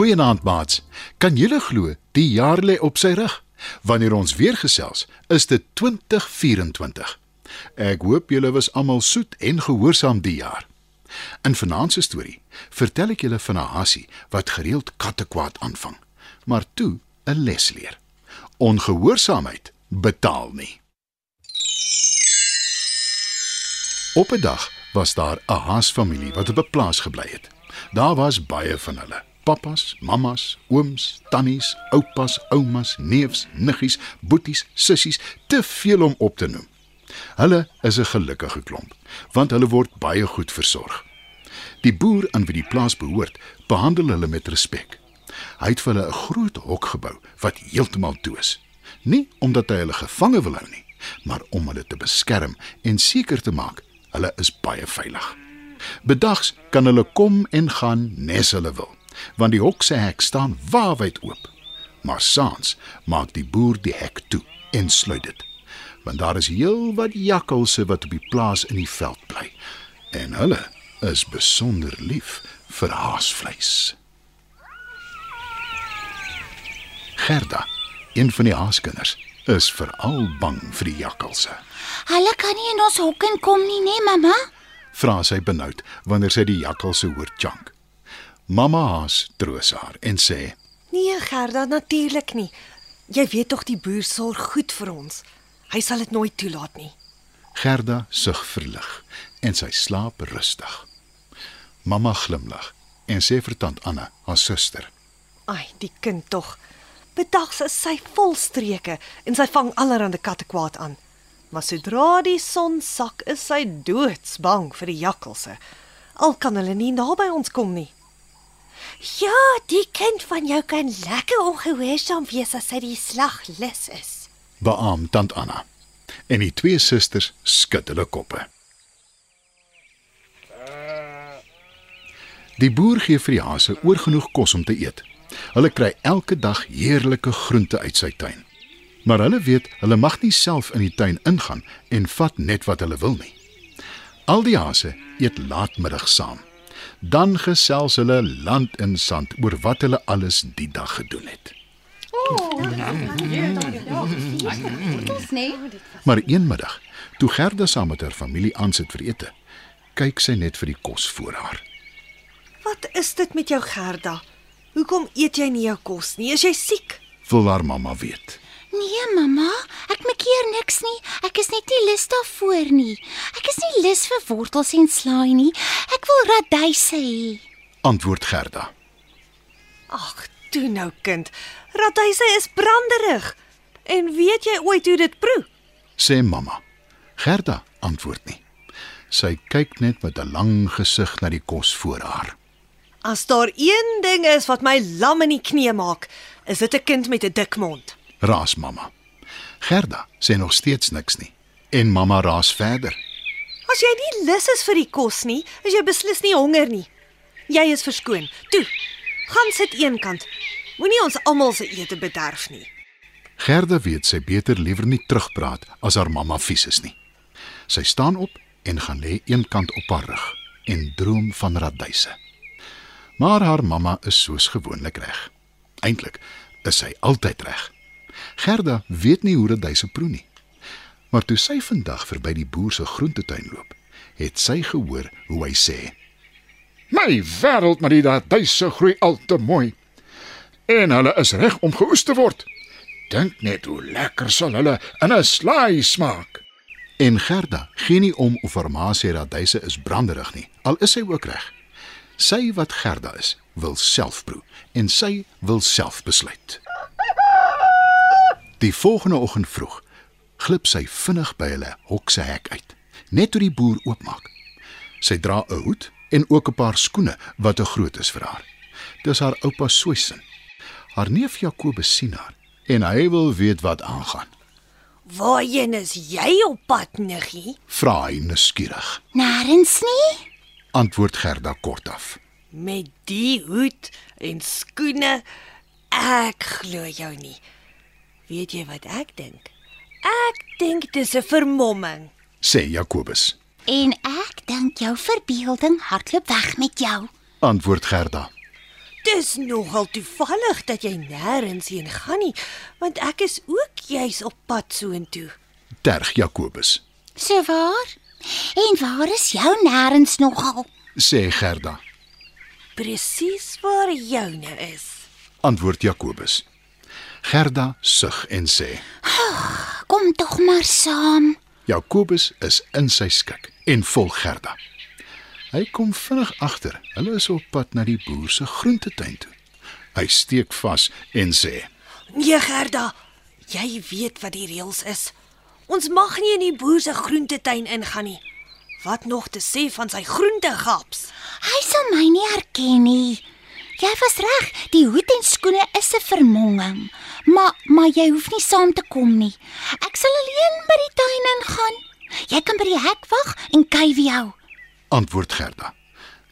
Goeienaand maats. Kan julle glo die jaar lê op sy rug? Wanneer ons weer gesels, is dit 2024. Ek hoop julle was almal soet en gehoorsaam die jaar. In vanaand se storie vertel ek julle van 'n hasie wat gereeld kattekwaad aanvang, maar toe 'n les leer. Ongehoorsaamheid betaal nie. Op 'n dag was daar 'n haasfamilie wat op 'n plaas gebly het. Daar was baie van hulle. Pappas, mammas, ooms, tannies, oupas, oumas, neefs, niggies, boeties, sissies, te veel om op te noem. Hulle is 'n gelukkige klomp, want hulle word baie goed versorg. Die boer aan wie die plaas behoort, behandel hulle met respek. Hy het vir hulle 'n groot hok gebou wat heeltemal toe is. Nie omdat hy hulle gevange wil hou nie, maar om hulle te beskerm en seker te maak hulle is baie veilig. Bedags kan hulle kom en gaan nes hulle wil, want die hok se hek staan waawyd oop. Maar saans maak die boer die hek toe en sluit dit. Want daar is heelwat jakkalse wat op die plaas in die veld bly en hulle is besonder lief vir haasvleis. Gerda, een van die haaskinders, is veral bang vir die jakkalse. Hulle kan nie in ons hok inkom nie, né, mamma? Vra sy benoud wanneer sy die jakkalse hoor chunk. Mamma haas troos haar en sê: Nee, Gerda, natuurlik nie. Jy weet tog die boer sorg goed vir ons. Hy sal dit nooit toelaat nie. Gerda sug verlig en sy slaap rustig. Mamma glimlag en sê vir tant Anna, haar suster: Ai, die kind tog. Bedags is sy vol streke en sy vang allerlei katte kwaad aan. Maar sodra die son sak, is sy doodsbang vir die jakkalse. Al kan hulle nie naby ons kom nie. Ja, die kind van jou kan lekker ongehoorsaam wees as hy die slag lus is. Beam tant Anna. En die twee susters skud hulle koppe. Die boer gee vir die hase oorgenoeg kos om te eet. Hulle kry elke dag heerlike groente uit sy tuin. Maar hulle weet hulle mag nie self in die tuin ingaan en vat net wat hulle wil nie. Al die hase eet laatmiddag saam. Dan gesels hulle land en sand oor wat hulle alles die dag gedoen het. Maar een middag, toe Gerda saam met haar familie aansit vir ete, kyk sy net vir die kos voor haar. Wat is dit met jou Gerda? Hoekom eet jy nie jou kos nie? Is jy siek? Wil haar mamma weet. Nee, mamma, ek maak hier niks nie. Ek is net nie lus daarvoor nie. Ek is nie lus vir wortels en slaai nie. Ek wil radyse hê. Antwoord Gerda. Ag, toe nou kind. Radyse is branderig. En weet jy ooit hoe dit proe? Sê mamma. Gerda antwoord nie. Sy kyk net met 'n lang gesig na die kos voor haar. As daar een ding is wat my lam in die knie maak, is dit 'n kind met 'n dik mond. Raas mamma. Gerda sê nog steeds niks nie. En mamma raas verder. As jy nie lus is vir die kos nie, is jy beslis nie honger nie. Jy is verskoon. Toe. Gaan sit eenkant. Moenie ons almal se ete bederf nie. Gerda weet sy beter liewer nie terugpraat as haar mamma vies is nie. Sy staan op en gaan lê eenkant op haar rug en droom van radyse. Maar haar mamma is soos gewoonlik reg. Eintlik is sy altyd reg. Gerda weet nie hoe radyse proe nie. Maar toe sy vandag verby die boer se groentetuin loop, het sy gehoor hoe hy sê: My wêreld, maar die radyse groei al te mooi. En hulle is reg om geoes te word. Dink net hoe lekker sal hulle in 'n slaai smaak. En Gerda gee nie om of haar ma sê radyse is branderig nie, al is sy ook reg. Sy wat Gerda is, wil self proe en sy wil self besluit. Die volgende oggend vroeg glip sy vinnig by hulle hok se hek uit, net toe die boer oopmaak. Sy dra 'n hoed en ook 'n paar skoene wat te groot is vir haar. Dis haar oupa Soysin. Haar neef Jakobus sien haar en hy wil weet wat aangaan. Waarheen is jy op pad, niggie? Vra hy nuuskierig. Nêrens nie. Antwoord Gerda kortaf. Met die hoed en skoene, ek glo jou nie. Weet jy wat ek dink? Ek dink dis 'n vermomming. Sê Jakobus. En ek dink jou verbeelding hardloop weg met jou. Antwoord Gerda. Dis nogal toevallig dat jy nêrens heen gaan nie, want ek is ook juis op pad soontoe. Terg Jakobus, So waar? En waar is jou nêrens nogal? sê Gerda. Presies waar joune is. Antwoord Jakobus. Gerda sug en sê: Kom tog maar saam. Jakobus is in sy skik en volg Gerda. Hy kom vinnig agter. Hulle is op pad na die boer se groentetuin toe. Hy steek vas en sê: Nee Gerda, jy weet wat die reëls is. Ons mag nie in die boer se groentetuin ingaan nie. Wat nog te sê van sy groentegaps? Hy sal my nie herken nie. Jy was reg, die hoed en skoene is 'n vermonging. Maar maar jy hoef nie saam te kom nie. Ek sal alleen by die tuin ingaan. Jy kan by die hek wag en kyk wie jou. Antwoord Gerda.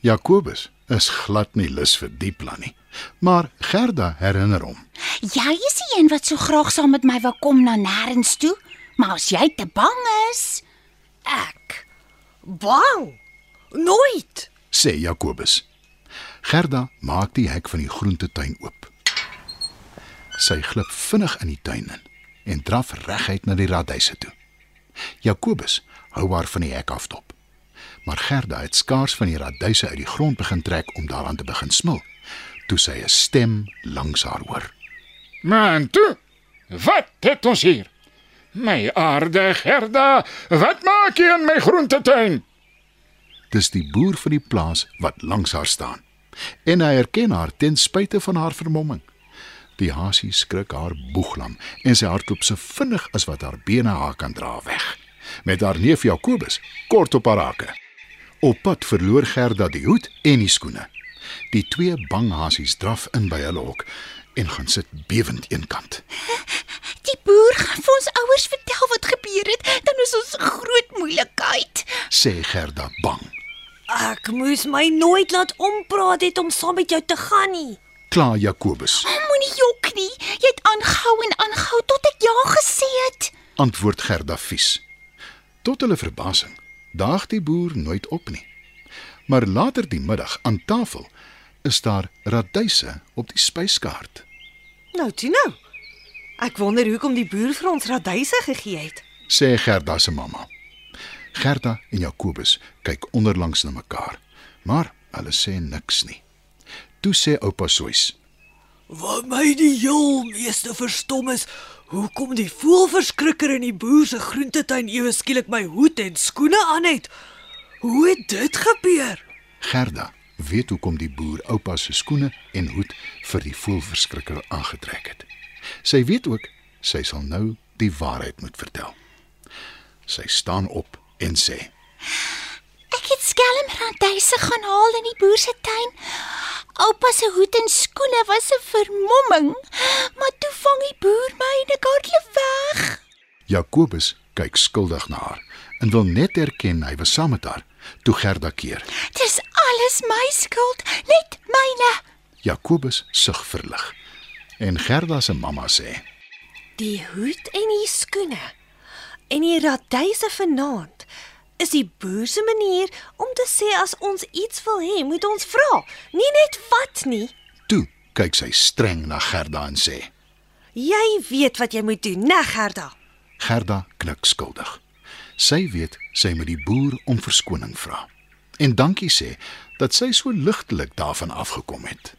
Jakobus is glad nie lus vir die plan nie. Maar Gerda herinner hom. Jy is die een wat so graag saam met my wil kom na nêrens toe, maar as jy te bang is, Ek bang. Nooit. sê Jakobus. Gerda maak die hek van die groentetuin oop. Sy glip vinnig in die tuin in en draf reguit na die radyse toe. Jakobus hou haar van die hek af dop. Maar Gerda het skaars van die radyse uit die grond begin trek om daaraan te begin smil, toe sy 'n stem langs haar hoor. Man toe. Wat het ons hier? My aarde Gerda, wat maak jy in my groentetuin? Dis die boer van die plaas wat langs haar staan. En hy herken haar ten spyte van haar vermomming. Die hasie skrik haar boeglam en sy hardloop so vinnig as wat haar bene haar kan dra weg. Met haar neef Jakobus kort op haar hake. Op pad verloor Gerda die hoed en die skoene. Die twee bang hasies draf in by hulle hok en gaan sit bewend eenkant. die boer gaan vir ons ouers vertel wat gebeur het, dan is ons groot moeilikheid. Sê Gerda bang. Ek moes my nooit laat ompraat het om saam met jou te gaan nie. Kla Jakobus. Moenie jok nie. Jy het aangehou en aangehou tot ek ja gesê het. antwoord Gerda vies. Tot hulle verbasing daag die boer nooit op nie. Maar later die middag aan tafel is daar radyse op die spyskaart. Nou, toe nou. Ek wonder hoekom die boer vir ons radyse gegee het. Sê Gerda se mamma. Gerda en Jakobus kyk onderlangs na mekaar, maar hulle sê niks nie. Toe sê oupa Soys: Wat my die heel meeste verstom is, hoekom die voelverskrikker in die boer se groentetuin ewe skielik my hoed en skoene aan het. Hoe het dit gebeur? Gerda weet hoekom die boer oupa se skoene en hoed vir die voelverskrikker aangetrek het. Sy weet ook sy sal nou die waarheid moet vertel. Sy staan op en sê: Ek het skelm radyse gaan haal in die boer se tuin. Oupa se hoed en skoene was 'n vermomming, maar toe vang die boer my en ek hardloop weg. Jakobus kyk skuldig na haar en wil net erken hy was saam met haar toe Gerda keer. Dis alles my skuld, net myne. Jakobus sug verlig. En Gerda se mamma sê: Die hoed en die skoene en die radyse vanaand is die boer se manier om te sê as ons iets wil hê, moet ons vra, nie net vat nie. "Toe," kyk sy streng na Gerda en sê. Jy weet wat jy moet doen, né, Gerda? Gerda knik skuldig. Sy weet sy moet die boer om verskoning vra. En dankie sê dat sy so ligtelik daarvan afgekom het.